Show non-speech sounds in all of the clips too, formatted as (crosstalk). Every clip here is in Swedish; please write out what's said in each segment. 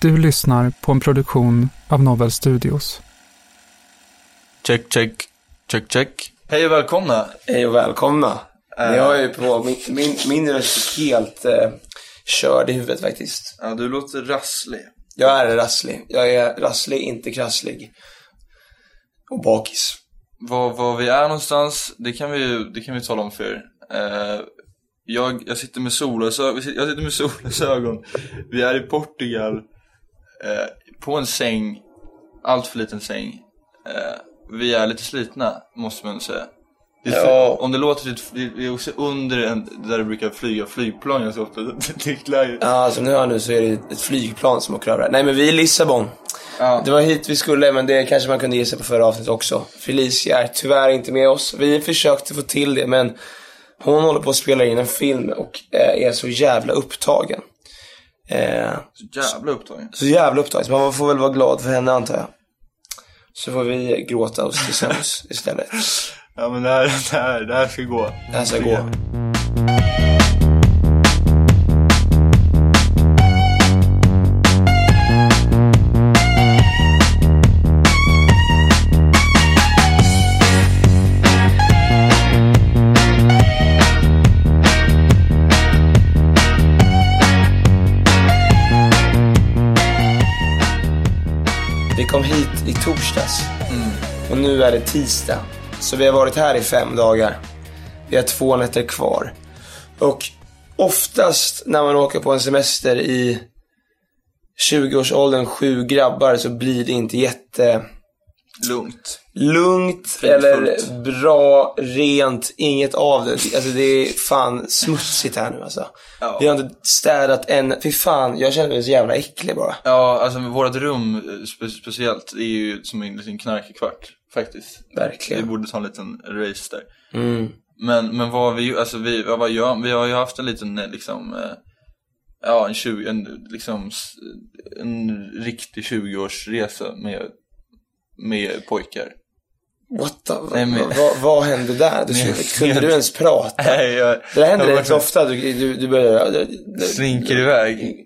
Du lyssnar på en produktion av Novel Studios. Check, check, check, check. Hej och välkomna. Hej och välkomna. Ni har ju på min, min, min röst är helt eh, körd i huvudet faktiskt. Ja, du låter rasslig. Jag är rasslig. Jag är rasslig, inte krasslig. Och bakis. Var, var vi är någonstans, det kan vi, det kan vi tala om för er. Eh, jag, jag sitter med solglasögon, jag sitter med (laughs) solglasögon. Vi är i Portugal. Eh, på en säng, allt för liten säng. Eh, vi är lite slitna, måste man säga. Det för, Ja. Om det låter det är också under en, där det brukar flyga flygplan ganska ofta. Ja, som ni hör nu så är det ett flygplan som åker över här. Nej, men vi är i Lissabon. Ja. Det var hit vi skulle, men det kanske man kunde gissa på förra avsnittet också. Felicia är tyvärr inte med oss. Vi försökte få till det, men hon håller på att spela in en film och eh, är så jävla upptagen. Eh, Så jävla upptagen. så jävla upptagen, så man får väl vara glad för henne antar jag. Så får vi gråta oss till sömns istället. Ja men det här, det här, det här ska gå. Det här ska gå. Kom hit i torsdags. Och nu är det tisdag. Så vi har varit här i fem dagar. Vi har två nätter kvar. Och oftast när man åker på en semester i 20-årsåldern, sju grabbar, så blir det inte jätte Lugnt. lugnt Fridfullt. eller bra, rent, inget av det. Alltså det är fan smutsigt här nu alltså. Ja. Vi har inte städat än. Fy fan, jag känner mig så jävla äcklig bara. Ja, alltså vårt rum eh, spe speciellt är ju som en liten knarkekvart faktiskt. Vi Verkligen. borde ta en liten race där. Mm. Men, men vad vi, alltså vi, vad gör, vi har ju haft en liten eh, liksom, eh, ja en 20, en liksom, en riktig 20-årsresa med, med pojkar. What the, Nej, men- vad, vad, hände där? Du, Nej, kunde du ens prata? Nej, jag, Det där händer rätt så ofta. Du, du, du börjar... slinker iväg.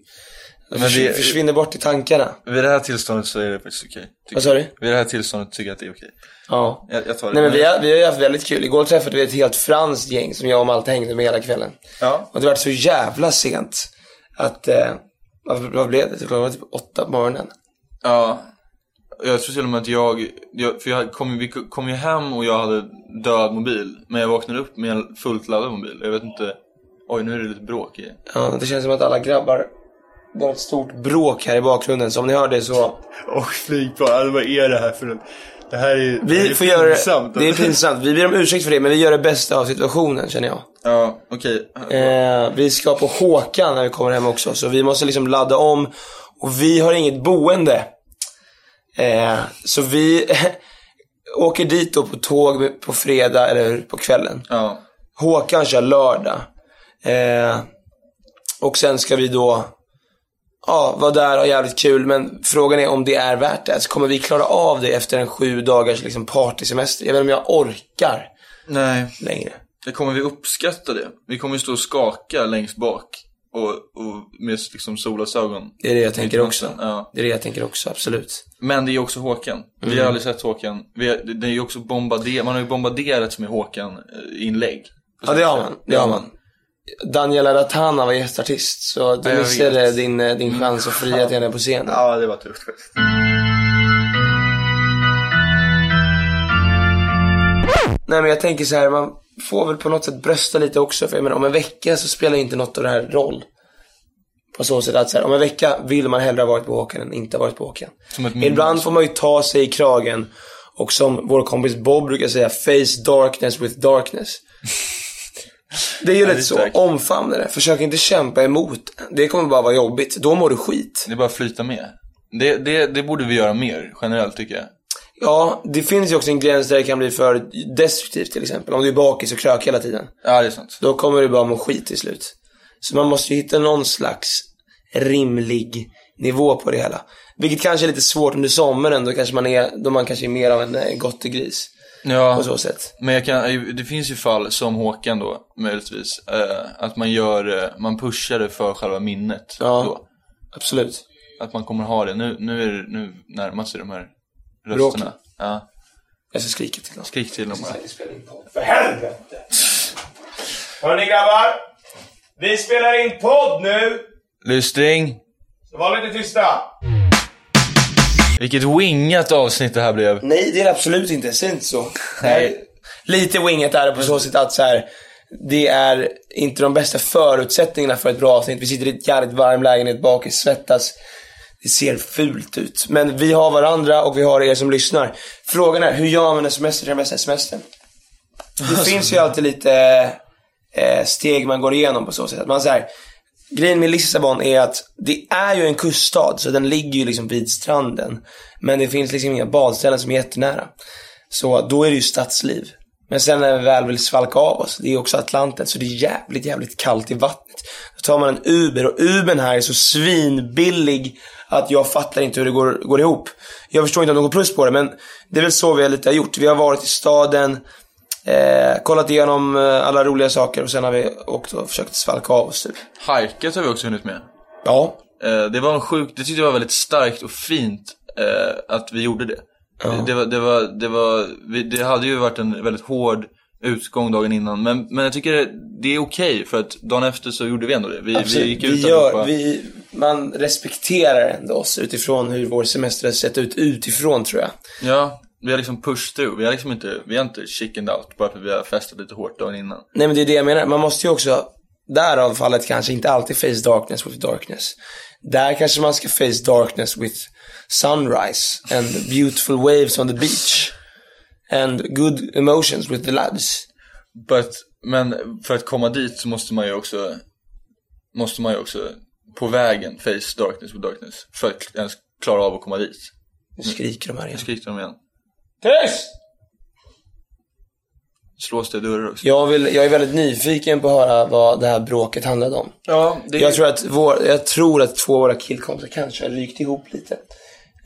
Men det- försvinner bort i tankarna. Vid det här tillståndet så är det faktiskt okej. Vad sa du? Vid det här tillståndet tycker jag att det är okej. Ja. Jag, jag tar det. Nej men vi har, vi har ju haft väldigt kul. Igår träffade vi ett helt franskt gäng som jag och Malte hängde med hela kvällen. Ja. Och det var så jävla sent att, eh, vad, vad blev det? Klockan var typ åtta på morgonen. Ja, jag tror till och med att jag, jag för jag kom, vi kom ju hem och jag hade död mobil. Men jag vaknade upp med en fullt laddad mobil. Jag vet inte, oj nu är det lite bråk i. Ja, det känns som att alla grabbar, det är ett stort bråk här i bakgrunden. Så om ni hör det så, Och flygplan, alltså, vad är det här för en, det här är, det här vi är får göra pinsamt. det. Det är pinsamt. Vi ber om ursäkt för det, men vi gör det bästa av situationen känner jag. Ja, okej. Eh, vi ska på Håkan när vi kommer hem också, så vi måste liksom ladda om. Och vi har inget boende. Eh, så vi (laughs) åker dit då på tåg på fredag, eller på kvällen. Ja, Håkan kör lördag. Eh, och sen ska vi då ja, vara där och ha jävligt kul. Men frågan är om det är värt det. Alltså, kommer vi klara av det efter en sju dagars liksom, partysemester? Jag vet inte om jag orkar nej. längre. Det kommer vi uppskatta det. Vi kommer ju stå och skaka längst bak. Och, och med liksom solglasögon. Det är det jag tänker också. Ja. Det är det jag tänker också, absolut. Men det är också Håkan. Vi Mm. har aldrig sett Håkan. Vi har, det är ju också bombarderat, man har ju bombarderats med Håkan-inlägg. Ja, det har man. Det har man. Daniela Ratana var gästartist. Så du Ja, missade vet. din, eh, din chans att fria till henne på scenen. Ja, det var tufft faktiskt. Nej men jag tänker så här, man får väl på något sätt brösta lite också. För jag menar, om en vecka så spelar inte något av det här roll. På så sätt att så här, om en vecka vill man hellre ha varit på Håkan än inte ha varit på Håkan. Ibland får man ju ta sig i kragen. Och som vår kompis Bob brukar säga, face darkness with darkness. Det är ju lite så. Omfamna det. Försök inte kämpa emot. Det kommer bara vara jobbigt. Då mår du skit. Det är bara att flyta med. Det, det, det borde vi göra mer, generellt tycker jag. Ja, det finns ju också en gräns där det kan bli för destruktivt till exempel. Om du är bakis och krökig hela tiden. Ja, det är sant. Då kommer du bara må skit till slut. Så man måste ju hitta någon slags rimlig nivå på det hela. Vilket kanske är lite svårt under sommaren, då kanske man är, då man kanske är mer av en eh, gottegris. Ja, På så sätt. men jag kan, det finns ju fall som Håkan då, möjligtvis. Eh, att man gör, eh, man pushar det för själva minnet. Ja. Då. Absolut. Att man kommer ha det. Nu, nu, är det, nu närmar sig de här Rösterna. Ja, Jag ska skrika till dem. skrik till dem bara. För helvete! Hörni grabbar! Vi spelar in podd nu! Lystring! Så var lite tysta! Vilket wingat avsnitt det här blev. Nej, det är det absolut inte. Säg inte så. Nej. Lite winget är det på så sätt att så här, det är inte de bästa förutsättningarna för ett bra avsnitt. Vi sitter i ett jävligt varm lägenhet bak, svettas. Det ser fult ut. Men vi har varandra och vi har er som lyssnar. Frågan är, hur gör man en semester till den bästa semestern? Det finns ju alltid lite eh, steg man går igenom på så sätt. Att man säger Grejen med Lissabon är att det är ju en kuststad, så den ligger ju liksom vid stranden. Men det finns liksom inga badställen som är jättenära. Så då är det ju stadsliv. Men sen när vi väl vill svalka av oss, det är också Atlanten, så det är jävligt, jävligt kallt i vattnet. Då tar man en Uber och Ubern här är så svinbillig att jag fattar inte hur det går, går ihop. Jag förstår inte om de går plus på det, men det är väl så vi har lite gjort. Vi har varit i staden, eh, kollat igenom eh, alla roliga saker och sen har vi åkt och försökt svalka av oss typ. Hajkat har vi också hunnit med. Ja, Eh, det var en sjuk, det tyckte jag var väldigt starkt och fint eh, att vi gjorde det. Det, det var, det var, det var, vi, det hade ju varit en väldigt hård utgång dagen innan. Men, men jag tycker det, är okej för att dagen efter så gjorde vi ändå det. Vi, Absolut. vi gick Vi ut gör, allihopa. vi, man respekterar ändå oss utifrån hur vår semester har sett ut utifrån tror jag. Ja, vi har liksom pushed through. Vi har liksom inte, vi har inte chickened out bara för att vi har festat lite hårt dagen innan. Nej men det är det jag menar, man måste ju också, därav fallet kanske inte alltid face darkness with darkness. Där kanske man ska face darkness with sunrise and beautiful waves on the beach. And good emotions with the lads. But, men för att komma dit så måste man ju också, måste man ju också på vägen face darkness with darkness. För att ens klara av att komma dit. Nu skriker de här igen. Nu skriker de igen. Tyst! Slås det dörrar också? Jag, vill, jag är väldigt nyfiken på att höra vad det här bråket handlade om. Ja, det Jag tror att, vår, jag tror att två av våra killkompisar kanske har rykt ihop lite.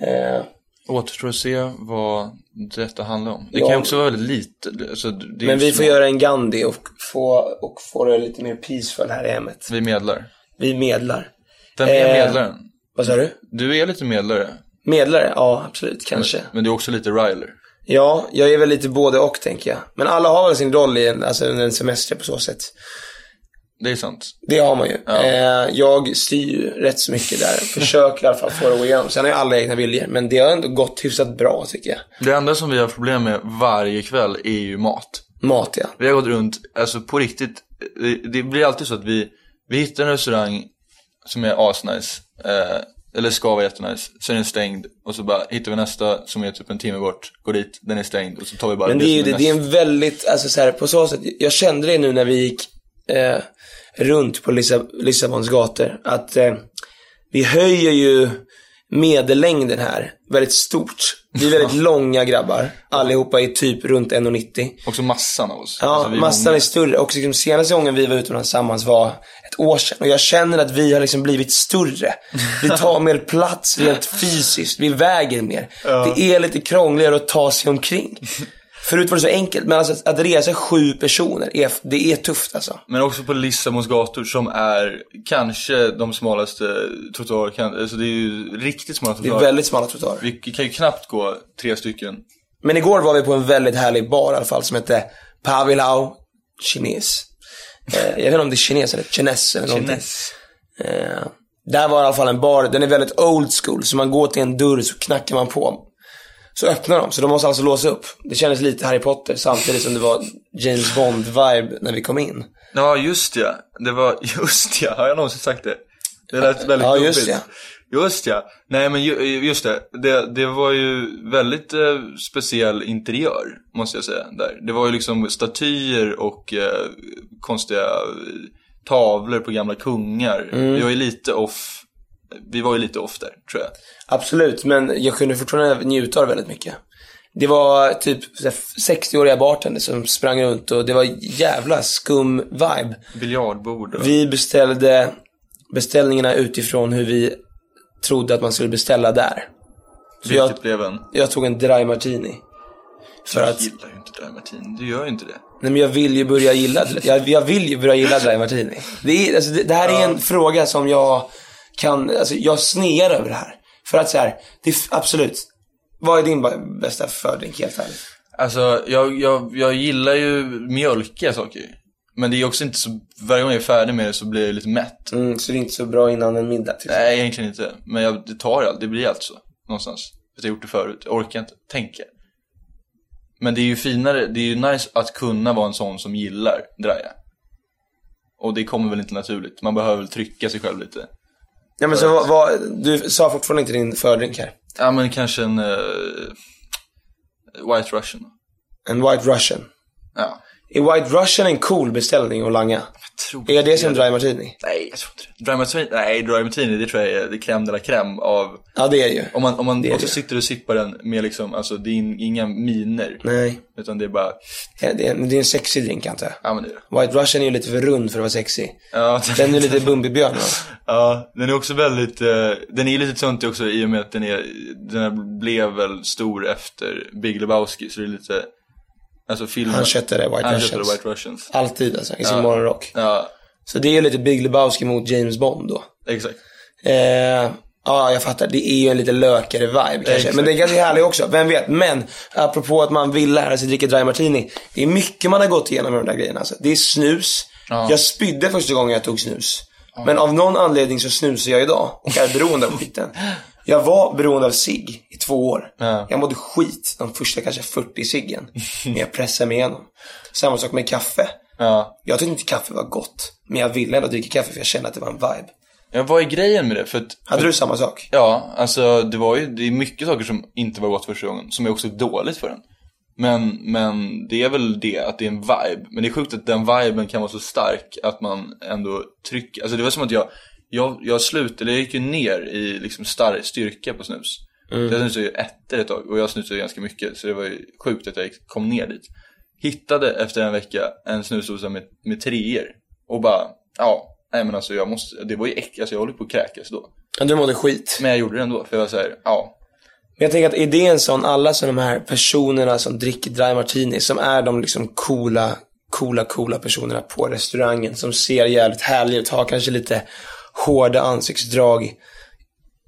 Eh, återstår att se vad detta handlar om. Det Ja. kan också vara väldigt lite. Alltså, men vi får göra en Gandhi och få, och få det lite mer peaceful här i hemmet. Vi medlar. Vi medlar. Vem är Eh, medlaren? Vad sa du? Du är lite medlare. Medlare? Ja, absolut. Kanske. Men du är också lite riler. Ja, jag är väl lite både och tänker jag. Men alla har väl sin roll i en, alltså, en semester på så sätt. Det är sant. Det har man ju. Ja. Eh, jag styr ju rätt så mycket där. (laughs) Försöker i alla fall få det att gå igenom. Sen har jag alla egna viljor. Men det har ändå gått hyfsat bra tycker jag. Det enda som vi har problem med varje kväll är ju mat. Mat ja. Vi har gått runt, alltså på riktigt, det, det blir alltid så att vi, vi hittar en restaurang som är asnice, eh, eller ska vara jättenice, så är den stängd och så bara hittar vi nästa som är typ en timme bort, går dit, den är stängd och så tar vi bara Men det är ju som det, det är en väldigt, alltså så här, på så sätt, jag kände det nu när vi gick eh, runt på Lissa, Lissabons gator, att eh, vi höjer ju medellängden här väldigt stort. Vi är väldigt långa grabbar, allihopa är typ runt 1,90. Också massan av oss. Ja, Alltså, massan många. är större. Och liksom senaste gången vi var utomlands tillsammans var ett år sedan. Och jag känner att vi har liksom blivit större. Vi tar (laughs) mer plats rent fysiskt. Vi väger mer. Det är lite krångligare att ta sig omkring. Förut var det så enkelt, men alltså att resa sju personer, är, det är tufft alltså. Men också på Lissabons gator som är kanske de smalaste trottoarer, kan- alltså det är ju riktigt smala Det är trottoarer. väldigt smala trottoarer. Vi kan ju knappt gå tre stycken. Men igår var vi på en väldigt härlig bar i alla fall som hette Pavilau Kines. Eh, jag vet inte om det är kines eller kines eller någonting. Kines. Eh, där var i alla fall en bar, den är väldigt old school, så man går till en dörr så knackar man på. Så öppnar de, så de måste alltså låsa upp. Det kändes lite Harry Potter samtidigt som det var James Bond-vibe när vi kom in. Ja, just ja. Det var, (laughs) just ja. Har jag någonsin sagt det? Det lät väldigt Ja, just gubbigt. Just ja. Nej men ju, just det. det. Det var ju väldigt eh, speciell interiör, måste jag säga. Där. Det var ju liksom statyer och eh, konstiga eh, tavlor på gamla kungar. Mm. Var ju lite off. Vi var ju lite off där, tror jag. Absolut, men jag kunde fortfarande njuta av det väldigt mycket. Det var typ så här 60-åriga bartender som sprang runt och det var jävla skum vibe. Biljardbord och... Vi beställde beställningarna utifrån hur vi trodde att man skulle beställa där. Så Vilket jag, blev en... jag tog en dry martini. För Jag att, gillar ju inte dry martini. Du gör ju inte det. nej men jag vill ju börja gilla, jag, jag vill ju börja gilla dry martini. Det, är, alltså, det, det här är en fråga som jag kan, alltså jag snear över det här. För att så här, det är absolut. Vad är din bästa fördrink helt ärligt? Alltså, jag, jag, jag gillar ju mjölkiga saker. Men det är också inte så, varje gång jag är färdig med det så blir jag lite mätt. Mm, så det är inte så bra innan en middag till exempel. Nej, egentligen inte. Men jag, det tar allt, det blir allt så. Någonstans. För att jag har gjort det förut. Jag orkar inte tänka. Men det är ju finare, det är ju nice att kunna vara en sån som gillar draja. Och det kommer väl inte naturligt. Man behöver väl trycka sig själv lite. Ja men så vad, vad, du sa fortfarande inte din fördrink här. Ja, men kanske en uh, White Russian. En White Russian. Ja. Är White Russian en cool beställning att langa? Tror Är det som dry martini? Nej, jag tror inte det. Dry martini, nej, dry martini, det tror jag är det crème de la crème av Ja det är ju. Om man, om man också det. sitter och sippar den med liksom, alltså det är in- inga miner. Nej. Utan det är bara, Ja, Det är, det är en sexig drink antar jag. ja men det är det. White Russian är ju lite för rund för att vara sexig. Ja, Den är lite Bumbibjörn (laughs) ja, den är också väldigt, eh, den är lite töntig också i och med att den är, den blev väl stor efter Big Lebowski, så det är lite, alltså filmen. Han köttade White Han Russians. köttade White Russians. Alltid alltså, i sin morgonrock. Ja, Så det är ju lite Big Lebowski mot James Bond då. exakt. Eh, ja, jag fattar. Det är ju en lite lökigare vibe kanske. Exakt. Men den kanske är härlig också. Vem vet. Men, apropå att man vill lära sig dricka dry martini. Det är mycket man har gått igenom med de där grejerna. Alltså. Det är snus. Jag spydde första gången jag tog snus. Men av någon anledning så snusar jag idag och är beroende av skiten. (laughs) Jag var beroende av cigg i två år. Ja. Jag mådde skit de första kanske 40 ciggen. (laughs) Men jag pressade mig igenom. Samma sak med kaffe. Ja. Jag tyckte inte kaffe var gott. Men jag ville ändå dricka kaffe för jag kände att det var en vibe. ja, vad är grejen med det? För att, Hade du samma sak? Ja, alltså det var ju, det är mycket saker som inte var gott första gången, som är också dåligt för en. Men, men det är väl det, att det är en vibe. Men det är sjukt att den viben kan vara så stark att man ändå trycker, alltså det var som att jag, jag, jag slutade, jag gick ju ner i liksom stark styrka på snus. Jag snusade ju ettor ett tag och jag snusade ganska mycket, så det var ju sjukt att jag kom ner dit. Hittade efter en vecka en snusdosa med, med treor och bara, ja, nej men alltså jag måste, det var ju äckligt, alltså jag håller på att kräkas då. Ja, Du mådde skit. Men jag gjorde det ändå, för jag var såhär, ja, Men jag tänker att är det en sån, alla så de här personerna som dricker dry martini, som är de liksom coola, coola, coola personerna på restaurangen, som ser jävligt härliga ut, har kanske lite hårda ansiktsdrag,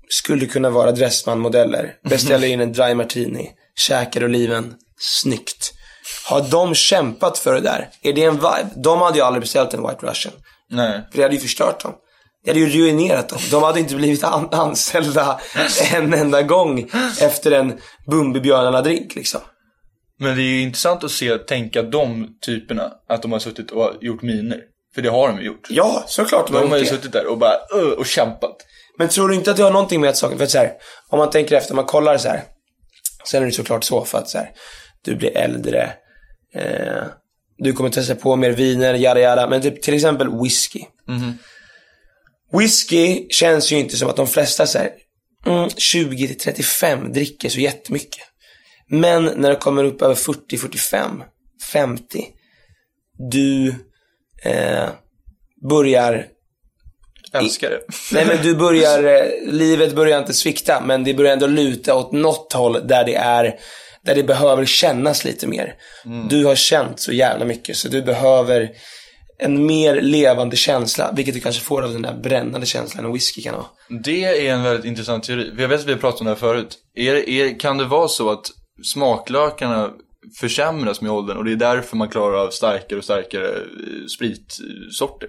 skulle kunna vara Dressman-modeller. Beställer in en dry martini, käkar oliven, snyggt. Har de kämpat för det där? Är det en vibe? De hade ju aldrig beställt en White Russian. nej. För det hade ju förstört dem. Det hade ju ruinerat dem. De hade inte blivit an- anställda (laughs) en enda gång efter en Bumbibjörnarna-drink liksom. Men det är ju intressant att se, tänka de typerna, att de har suttit och gjort miner. För det har de ju gjort. Ja, såklart de De har har ju gjort det. suttit där och bara, "Ugh", och kämpat. Men tror du inte att det har någonting med att saken, för att så här, om man tänker efter, man kollar så här. Sen är det såklart så för att så här, du blir äldre, eh, du kommer testa på mer viner, yada yada. Men typ, till exempel whisky. Whisky känns ju inte som att de flesta så här, mm, 20 till 35 dricker så jättemycket. Men när det kommer upp över 40, 45, 50, du eh, börjar Älskar det. Nej men du börjar, (laughs) eh, livet börjar inte svikta men det börjar ändå luta åt något håll där det är, där det behöver kännas lite mer. Du har känt så jävla mycket så du behöver en mer levande känsla, vilket du kanske får av den där brännande känslan en whisky kan ha. Det är en väldigt intressant teori. Jag vet att vi har pratat om det här förut. Är, är, kan det vara så att smaklökarna försämras med åldern och det är därför man klarar av starkare och starkare eh, spritsorter.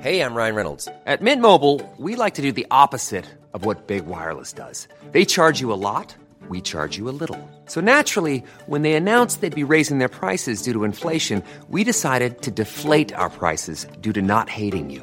Hej, jag Ryan Reynolds. At Mint Mobile, we like to do the opposite of what Big Wireless does. They charge you a lot, we charge you a little. So naturally, when they announced they'd be raising their prices due to inflation, we decided to deflate our prices due to not hating you.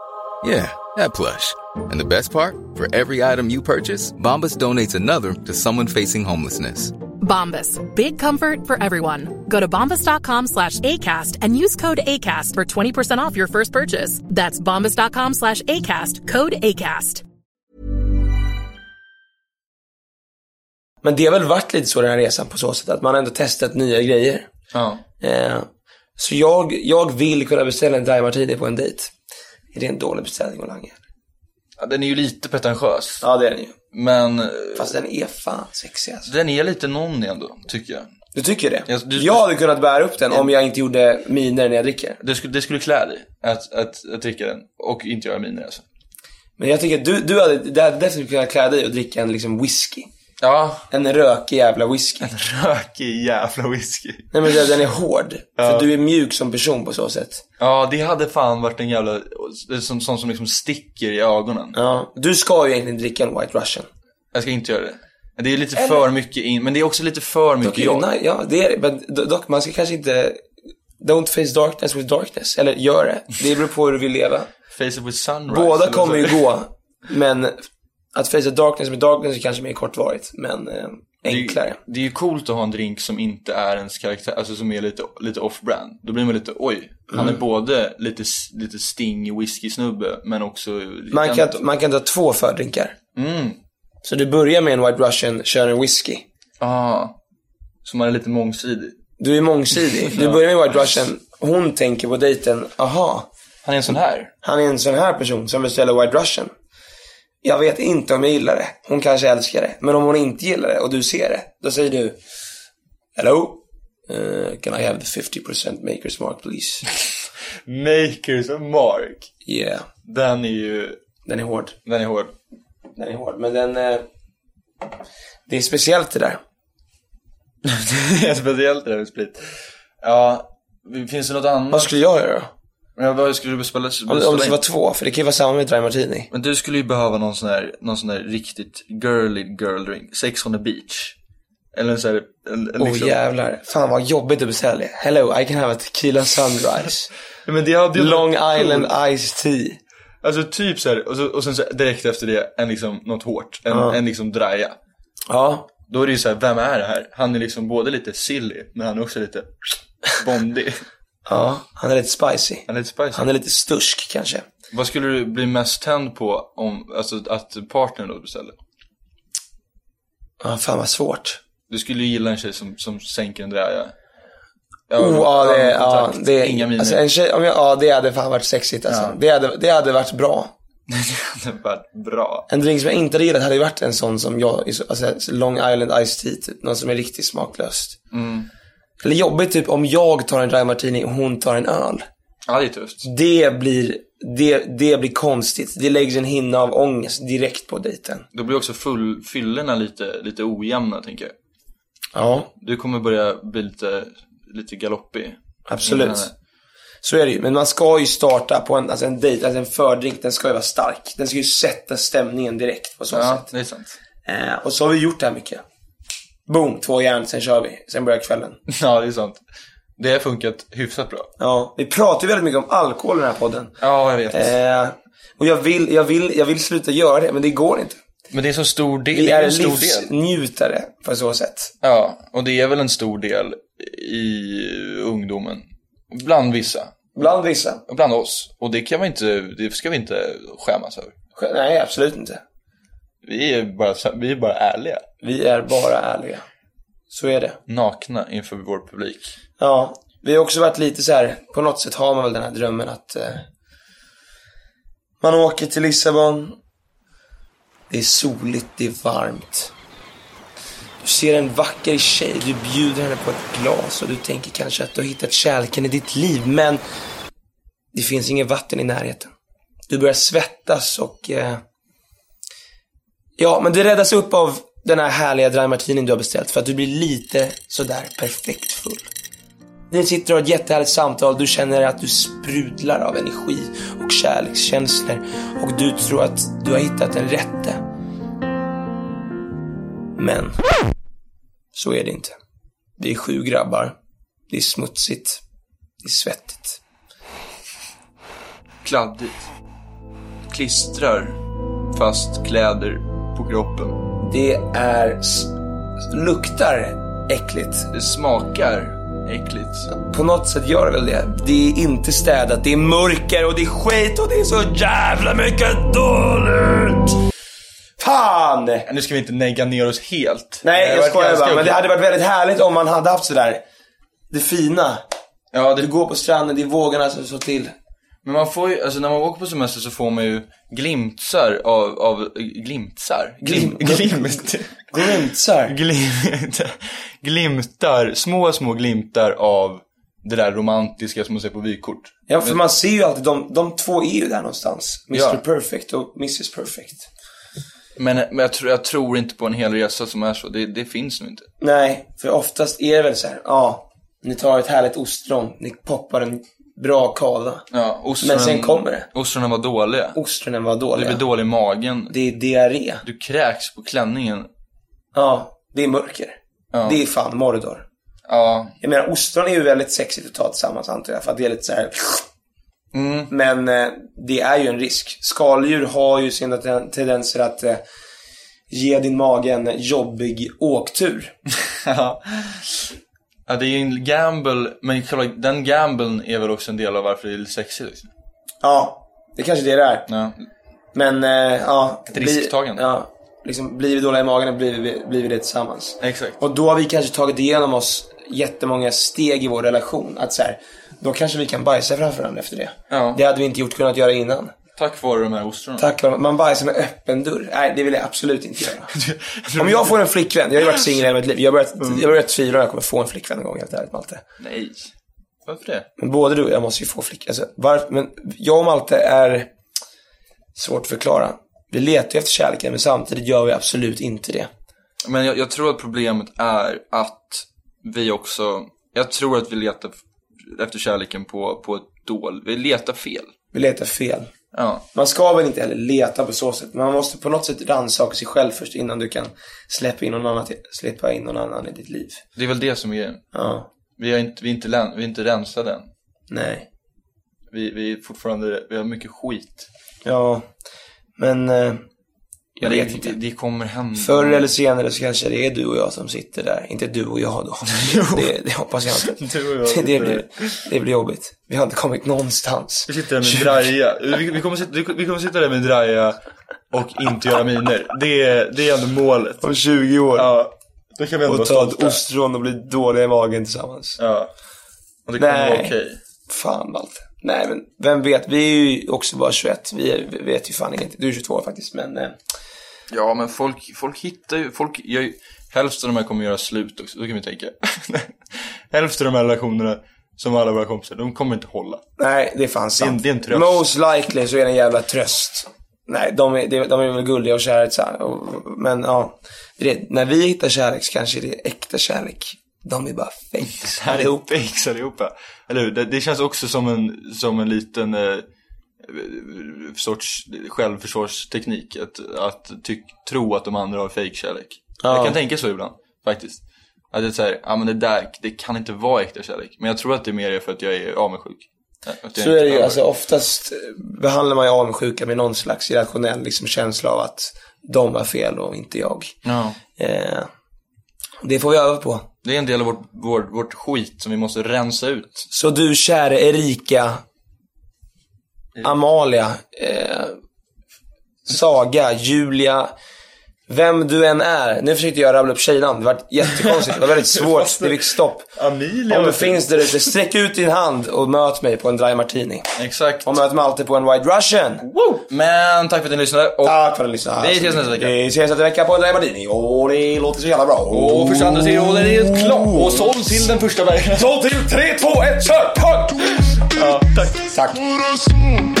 Yeah, that plush. And the best part? For every item you purchase, Bombas donates another to someone facing homelessness. Bombas. Big comfort for everyone. Go to bombas.com slash ACAST and use code ACAST for 20% off your first purchase. That's bombas.com slash ACAST. Code ACAST. Men det har väl varit lite så den här resan på så sätt att man ändå testat nya grejer. Ja. Eh, så jag, jag vill kunna beställa en Dry Martini på en dejt. Är det en dålig beställning att langa? ja, den är ju lite pretentiös. Ja, det är den ju. Men eh, Fast den är fan sexig alltså. den är lite nonny ändå, tycker jag. Du tycker det? Jag- du- jag hade kunnat bära upp den om jag inte gjorde miner när jag dricker. Det skulle, det skulle klä dig att, att, att dricka den och inte göra miner alltså. Men jag tycker att du, du hade, det hade definitivt kunnat klä dig och dricka en liksom whisky. Ja, En rökig jävla whisky. rökig jävla whisky. Nej men den är hård. För du är mjuk som person på så sätt. Ja, det hade fan varit en jävla, som, sånt som liksom sticker i ögonen. Ja. Du ska ju egentligen dricka en White Russian. Jag ska inte göra det. Det är lite för mycket in, men det är också lite för mycket Dock, jobb. nej, ja, det är det. Men do- dock, man ska kanske inte... Don't face darkness with darkness. Eller gör det. Det beror på hur du vill leva. (laughs) Face it with sunrise. Båda eller kommer ju gå. Men att face darkness med darkness är kanske mer kortvarigt. Men eh, Det är ju- enklare. Det är ju coolt att ha en drink som inte är ens karaktär, alltså som är lite, lite off-brand. Då blir man lite, oj, han Mm. är både lite, lite sting whisky-snubbe, men också Man kan, man kan ta två fördrinkar. Mm. Så du börjar med en White Russian, kör en whisky. Ah, så man är lite mångsidig. Du är mångsidig. (laughs) Du börjar med White Russian. Hon tänker på dejten, aha, Han är en sån här. han är en sån här person som beställer White Russian. Jag vet inte om jag gillar det. Hon kanske älskar det. Men om hon inte gillar det och du ser det, då säger du Hello? Uh, can I have the 50% makers mark please? (laughs) Makers Mark. Yeah. Den är ju, Den är hård. den är hård. Den är hård. Men den... eh, det är speciellt det där. (laughs) det är speciellt det där med sprit. Ja, finns det något annat? Vad skulle jag göra då? Ja, vad skulle du beställa? Om, om det skulle vara två, för det kan ju vara samma med Dry Martini. Men du skulle ju behöva någon sån här, någon sån här riktigt girly girl drink. Sex on the beach. Eller en sån här, en, en Åh liksom. jävlar. Fan vad jobbigt att beställa. Hello, I can have a tequila sunrise. (laughs) Men det hade ju Long Island. Ice Tea. Alltså typ så här, och, så, och sen så direkt efter det, en liksom, något hårt. En, Ja. en liksom draja. Ja. Då är det ju så här, vem är det här? Han är liksom både lite silly, men han är också lite bondig. (laughs) Ja, han är lite spicy. Han är lite spicy. Han är lite stursk kanske. Vad skulle du bli mest tänd på om, alltså att partnern då beställer? Ja, fan vad svårt. Du skulle ju gilla en tjej som, som sänker en draja. Oh, ja, det, ja, det, Inga miner. alltså, en tjej, om jag, ja, det hade fan varit sexigt alltså. Ja. Det, hade, det hade varit bra. (laughs) det hade varit bra. En drink som jag inte hade gillat hade ju varit en sån som jag, alltså Long Island Ice Tea, typ. Någon som är riktigt smaklöst. Mm. Eller jobbigt typ om jag tar en dry martini och hon tar en öl. Ja, det är tufft. Det blir, det, det blir konstigt. Det läggs en hinna av ångest direkt på dejten. Då blir också full, fyllorna lite, lite ojämna, tänker jag. Ja, Du kommer börja bli lite, lite galoppig. absolut. Mm. Så är det ju. Men man ska ju starta på en, alltså en dejt, alltså en fördrink, den ska ju vara stark. Den ska ju sätta stämningen direkt på så Ja, sätt. det är sant. Eh, och så har vi gjort det här mycket. Boom, två järn, sen kör vi. Sen börjar kvällen. (laughs) Ja, det är sant. Det har funkat hyfsat bra. Ja, vi pratar ju väldigt mycket om alkohol i den här podden. Ja, jag vet. Eh, och jag vill, jag, vill, jag vill sluta göra det, men det går inte. Men det är så stor del. Vi det är är en stor del. livsnjutare på så sätt. Ja, och det är väl en stor del i ungdomen. Bland vissa. Bland vissa. Bland oss. Och det kan vi inte, det ska vi inte skämmas över. Nej, absolut inte. Vi är bara, vi är bara ärliga. Vi är bara ärliga. Så är det. Nakna inför vår publik. Ja, vi har också varit lite så här, på något sätt har man väl den här drömmen att eh, man åker till Lissabon. Det är soligt, det är varmt. Du ser en vacker tjej, du bjuder henne på ett glas och du tänker kanske att du har hittat kärleken i ditt liv, men det finns inget vatten i närheten. Du börjar svettas och eh, ja, men det räddas upp av den här härliga dry martinin du har beställt för att du blir lite sådär perfekt full. Ni sitter och har ett jättehärligt samtal, du känner att du sprudlar av energi och kärlekskänslor och du tror att du har hittat den rätte. Men så är det inte. Vi är sju grabbar. Det är smutsigt. Det är svettigt. Kladdigt. Klistrar fast kläder på kroppen. Det är... luktar äckligt. Det smakar äckligt. På något sätt gör det väl det. Det är inte städat, det är mörker och det är skit och det är så jävla mycket dåligt. Fan! Nu ska vi inte negga ner oss helt. Nej, jag skojar bara. Men det hade varit väldigt härligt om man hade haft sådär, det fina. Ja, det, Du går på stranden, det är vågorna som slår till. Men man får ju, alltså när man åker på semester så får man ju glimtsar av, av glimtsar? Glim- glimt. (laughs) Glimtsar. glimt. Glimtar, små, små glimtar av det där romantiska som man ser på vykort. Ja, för man ser ju alltid, de, de två är ju där någonstans. Mr Ja. Perfect och Mrs Perfect. Men, men jag, tror, jag tror inte på en hel resa som är så. Det, det finns nog inte. Nej, för oftast är det väl så här, ja, ni tar ett härligt ostron, ni poppar en bra kava. Ja, ostronen, Men sen kommer det. Ostronen var dåliga. Ostronen var Du dåliga. blir dålig i magen. Det är diarré. Du kräks på klänningen. Ja, det är mörker. Ja. Det är fan Mordor. Ja, Jag menar, ostron är ju väldigt sexigt att ta tillsammans antar jag, för att det är lite så här. Mm. Men eh, det är ju en risk. Skaldjur har ju sina ten- tendenser att eh, ge din mage en jobbig åktur. (laughs) Ja. Ja, det är ju en gamble, men själva den gamblen är väl också en del av varför det är lite sexigt liksom. Ja, det kanske det är. Ja. Men eh, ja. Ett risktagande. Ja, liksom blir vi dåliga i magen blir vi, blir vi det tillsammans. Exakt. Och då har vi kanske tagit igenom oss jättemånga steg i vår relation. Att så här, då kanske vi kan bajsa framför varandra efter det. Ja. Det hade vi inte gjort kunnat göra innan. Tack vare de här ostronen. Tack vare man bajsar med öppen dörr. Nej, det vill jag absolut inte göra. (laughs) Om jag får en flickvän, jag har ju varit singel hela mitt liv. Jag har börjat, jag börjat tvivla om jag kommer få en flickvän en gång, helt ärligt Malte. Nej. Varför det? Men både du och jag måste ju få flickvän. Alltså, varför, men jag och Malte är svårt att förklara. Vi letar ju efter kärleken, men samtidigt gör vi absolut inte det. Men jag, jag tror att problemet är att vi också, jag tror att vi letar efter kärleken på, på ett dål. Vi letar fel. Vi letar fel. Ja. Man ska väl inte heller leta på så sätt, men man måste på något sätt rannsaka sig själv först innan du kan släppa in någon annan, släppa in någon annan i ditt liv. Det är väl det som är grejen. Ja, Vi, har inte, vi, är inte, vi är inte rensade än. nej. Vi, vi är fortfarande, vi har mycket skit. Ja, men eh, jag vet det, inte. Det, kommer hända. Förr eller senare så kanske det är du och jag som sitter där. Inte du och jag då. (laughs) Det, det hoppas jag inte. (laughs) Du och jag Det, det, blir, det blir jobbigt. Vi har inte kommit någonstans. Vi sitter där med draja. Vi, vi, kommer sitta, vi kommer sitta där med draja och inte göra miner. Det är, det är ändå målet. Om 20 år. Ja. Då kan vi ändå och ta ett ostron och bli dåliga i magen tillsammans. Ja. Och det kommer Nej. vara okej. Fan Malte. Nej men vem vet, vi är ju också bara 21. Vi, är, vi vet ju fan ingenting. Du är 22 år faktiskt men eh, Ja, men folk, folk hittar ju, folk gör ju, hälften av de här kommer göra slut också, så kan vi tänka. (laughs) hälften av de här relationerna, som alla våra kompisar, de kommer inte hålla. nej det är fan sant. det är en tröst. Most likely så är det en jävla tröst. Nej, de är, de, är väl gulliga och och, Men ja, det är, det. när vi hittar kärlek så kanske det är äkta kärlek. De är bara fake (laughs) allihop. Fakes allihopa. Eller hur? Det, det känns också som en, som en liten eh, sorts självförsvarsteknik. Att, att tyck, tro att de andra har fejkkärlek. Ja. Jag kan tänka så ibland, faktiskt. Att det är såhär, ja men det där, det kan inte vara äkta kärlek. Men jag tror att det är mer för att jag är avundsjuk. Så är det ju, alltså oftast behandlar man ju avundsjuka med någon slags irrationell liksom, känsla av att de har fel och inte jag. Ja. Eh, det får vi öva på. Det är en del av vårt, vårt, vårt skit som vi måste rensa ut. Så du käre Erika, Amalia, eh, Saga, Julia, vem du än är. Nu försökte jag rabbla upp tjejnamn. Det var jättekonstigt. Det var väldigt (laughs) svårt. Det fick stopp. Amelia. Om du du. finns där ute, sträck ut din hand och möt mig på en dry martini. Exakt. Och möt mig alltid på en White Russian. Woo! Men tack för att ni lyssnade. Och, Tack för att ni lyssnade. Vi ses nästa vecka. Vi ses nästa vecka på en dry martini. Och det låter så jävla bra. och första, andra, tredje och den är klar. Och såld till den första verkligen. Så till 3, 2, 1, kör! Pang! Ja, tack.